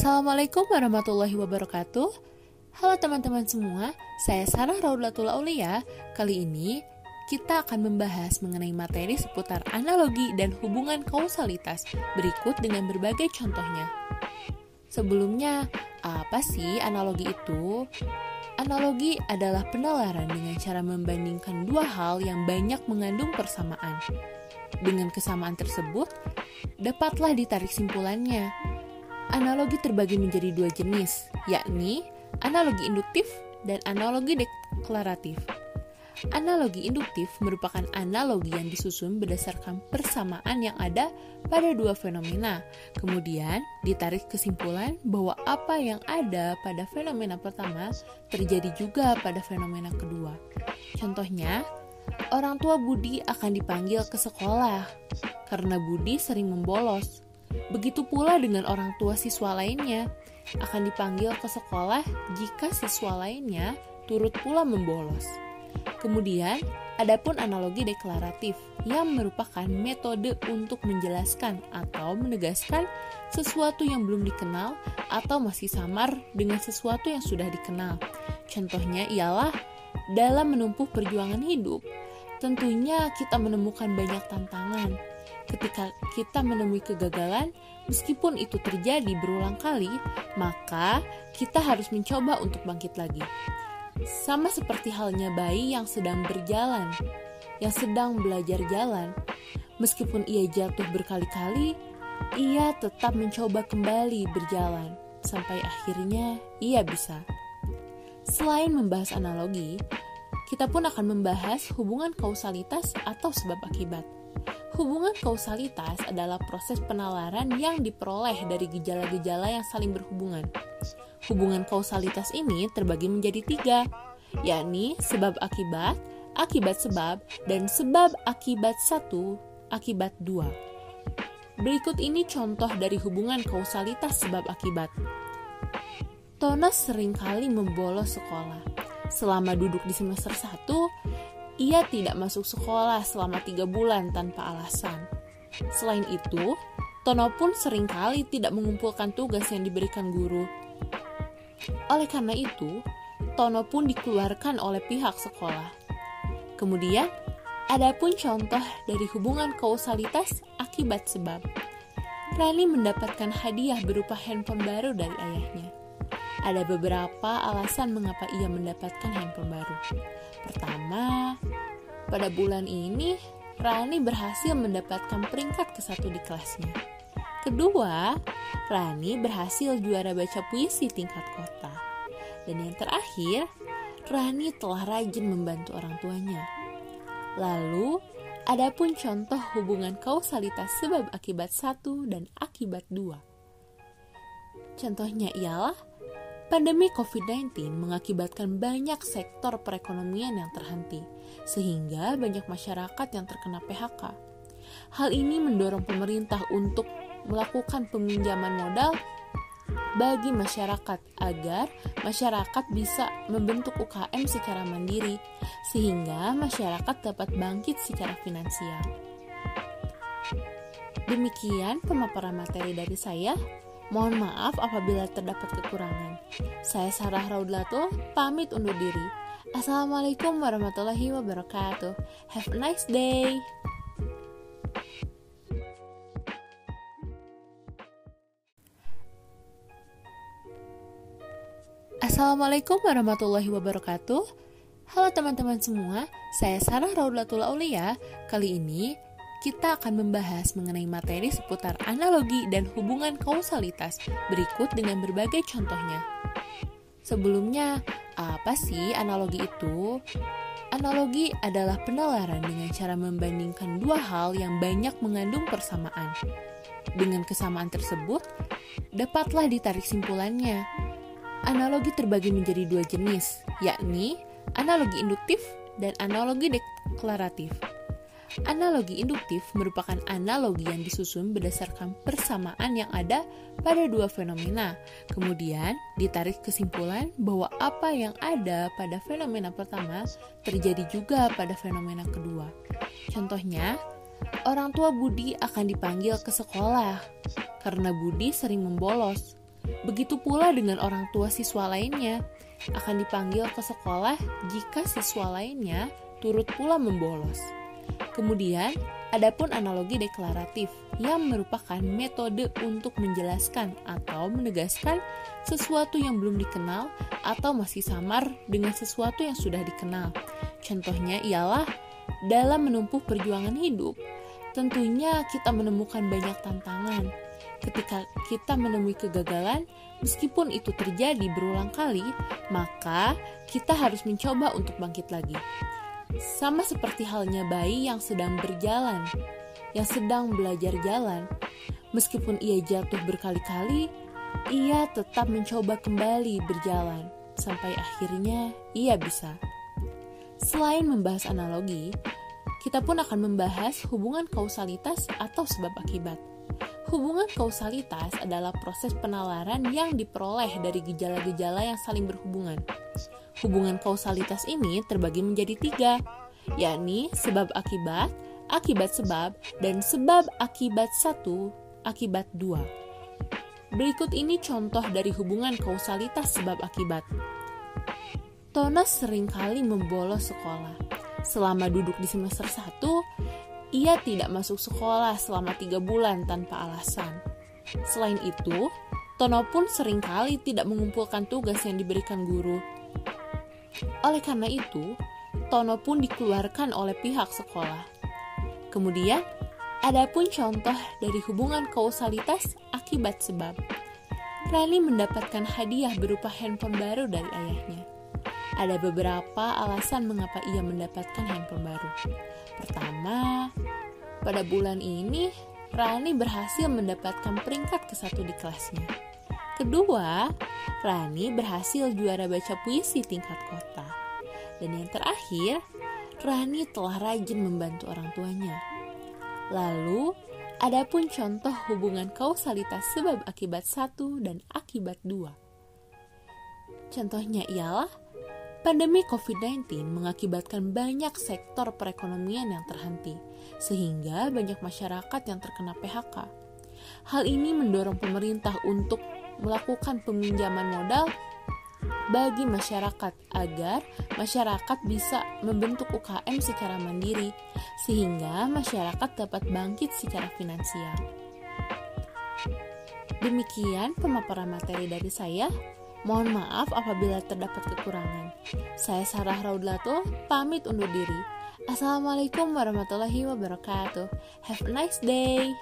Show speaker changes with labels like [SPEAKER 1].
[SPEAKER 1] Assalamualaikum warahmatullahi wabarakatuh Halo teman-teman semua, saya Sarah Raudlatul Aulia Kali ini kita akan membahas mengenai materi seputar analogi dan hubungan kausalitas Berikut dengan berbagai contohnya Sebelumnya, apa sih analogi itu? Analogi adalah penalaran dengan cara membandingkan dua hal yang banyak mengandung persamaan. Dengan kesamaan tersebut, dapatlah ditarik simpulannya. Analogi terbagi menjadi dua jenis, yakni analogi induktif dan analogi deklaratif. Analogi induktif merupakan analogi yang disusun berdasarkan persamaan yang ada pada dua fenomena. Kemudian ditarik kesimpulan bahwa apa yang ada pada fenomena pertama terjadi juga pada fenomena kedua. Contohnya, orang tua Budi akan dipanggil ke sekolah karena Budi sering membolos. Begitu pula dengan orang tua siswa lainnya akan dipanggil ke sekolah jika siswa lainnya turut pula membolos. Kemudian, adapun analogi deklaratif yang merupakan metode untuk menjelaskan atau menegaskan sesuatu yang belum dikenal atau masih samar dengan sesuatu yang sudah dikenal. Contohnya ialah dalam menempuh perjuangan hidup. Tentunya kita menemukan banyak tantangan. Ketika kita menemui kegagalan, meskipun itu terjadi berulang kali, maka kita harus mencoba untuk bangkit lagi. Sama seperti halnya bayi yang sedang berjalan, yang sedang belajar jalan. Meskipun ia jatuh berkali-kali, ia tetap mencoba kembali berjalan sampai akhirnya ia bisa. Selain membahas analogi, kita pun akan membahas hubungan kausalitas atau sebab akibat. Hubungan kausalitas adalah proses penalaran yang diperoleh dari gejala-gejala yang saling berhubungan. Hubungan kausalitas ini terbagi menjadi tiga, yakni sebab akibat, akibat sebab, dan sebab akibat satu, akibat dua. Berikut ini contoh dari hubungan kausalitas sebab akibat. Tonas sering kali membolos sekolah. Selama duduk di semester 1, ia tidak masuk sekolah selama tiga bulan tanpa alasan. Selain itu, Tono pun sering kali tidak mengumpulkan tugas yang diberikan guru oleh karena itu, Tono pun dikeluarkan oleh pihak sekolah. Kemudian, ada pun contoh dari hubungan kausalitas akibat sebab. Rani mendapatkan hadiah berupa handphone baru dari ayahnya. Ada beberapa alasan mengapa ia mendapatkan handphone baru. Pertama, pada bulan ini Rani berhasil mendapatkan peringkat ke satu di kelasnya. Kedua, Rani berhasil juara baca puisi tingkat kota. Dan yang terakhir, Rani telah rajin membantu orang tuanya. Lalu, ada pun contoh hubungan kausalitas sebab akibat satu dan akibat dua. Contohnya ialah pandemi COVID-19 mengakibatkan banyak sektor perekonomian yang terhenti, sehingga banyak masyarakat yang terkena PHK. Hal ini mendorong pemerintah untuk melakukan peminjaman modal bagi masyarakat agar masyarakat bisa membentuk UKM secara mandiri sehingga masyarakat dapat bangkit secara finansial. Demikian pemaparan materi dari saya. Mohon maaf apabila terdapat kekurangan. Saya Sarah Raudlatul, pamit undur diri. Assalamualaikum warahmatullahi wabarakatuh. Have a nice day. Assalamualaikum warahmatullahi wabarakatuh Halo teman-teman semua, saya Sarah Raudlatul Aulia Kali ini kita akan membahas mengenai materi seputar analogi dan hubungan kausalitas Berikut dengan berbagai contohnya Sebelumnya, apa sih analogi itu? Analogi adalah penalaran dengan cara membandingkan dua hal yang banyak mengandung persamaan Dengan kesamaan tersebut, dapatlah ditarik simpulannya Analogi terbagi menjadi dua jenis, yakni analogi induktif dan analogi deklaratif. Analogi induktif merupakan analogi yang disusun berdasarkan persamaan yang ada pada dua fenomena. Kemudian ditarik kesimpulan bahwa apa yang ada pada fenomena pertama terjadi juga pada fenomena kedua. Contohnya, orang tua Budi akan dipanggil ke sekolah karena Budi sering membolos. Begitu pula dengan orang tua siswa lainnya, akan dipanggil ke sekolah jika siswa lainnya turut pula membolos. Kemudian, adapun analogi deklaratif yang merupakan metode untuk menjelaskan atau menegaskan sesuatu yang belum dikenal atau masih samar dengan sesuatu yang sudah dikenal. Contohnya ialah dalam menempuh perjuangan hidup, tentunya kita menemukan banyak tantangan. Ketika kita menemui kegagalan, meskipun itu terjadi berulang kali, maka kita harus mencoba untuk bangkit lagi. Sama seperti halnya bayi yang sedang berjalan, yang sedang belajar jalan. Meskipun ia jatuh berkali-kali, ia tetap mencoba kembali berjalan sampai akhirnya ia bisa. Selain membahas analogi, kita pun akan membahas hubungan kausalitas atau sebab akibat. Hubungan kausalitas adalah proses penalaran yang diperoleh dari gejala-gejala yang saling berhubungan. Hubungan kausalitas ini terbagi menjadi tiga, yakni sebab akibat, akibat sebab, dan sebab akibat satu, akibat dua. Berikut ini contoh dari hubungan kausalitas sebab akibat. Tono sering kali membolos sekolah. Selama duduk di semester 1, ia tidak masuk sekolah selama tiga bulan tanpa alasan. Selain itu, Tono pun sering kali tidak mengumpulkan tugas yang diberikan guru. Oleh karena itu, Tono pun dikeluarkan oleh pihak sekolah. Kemudian, ada pun contoh dari hubungan kausalitas akibat sebab. Rani mendapatkan hadiah berupa handphone baru dari ayahnya. Ada beberapa alasan mengapa ia mendapatkan handphone baru. Pertama, pada bulan ini Rani berhasil mendapatkan peringkat ke satu di kelasnya. Kedua, Rani berhasil juara baca puisi tingkat kota. Dan yang terakhir, Rani telah rajin membantu orang tuanya. Lalu, ada pun contoh hubungan kausalitas sebab akibat satu dan akibat dua. Contohnya ialah pandemi COVID-19 mengakibatkan banyak sektor perekonomian yang terhenti, sehingga banyak masyarakat yang terkena PHK. Hal ini mendorong pemerintah untuk melakukan peminjaman modal bagi masyarakat agar masyarakat bisa membentuk UKM secara mandiri sehingga masyarakat dapat bangkit secara finansial. Demikian pemaparan materi dari saya. Mohon maaf apabila terdapat kekurangan. Saya Sarah Raudlatul, pamit undur diri. Assalamualaikum warahmatullahi wabarakatuh. Have a nice day.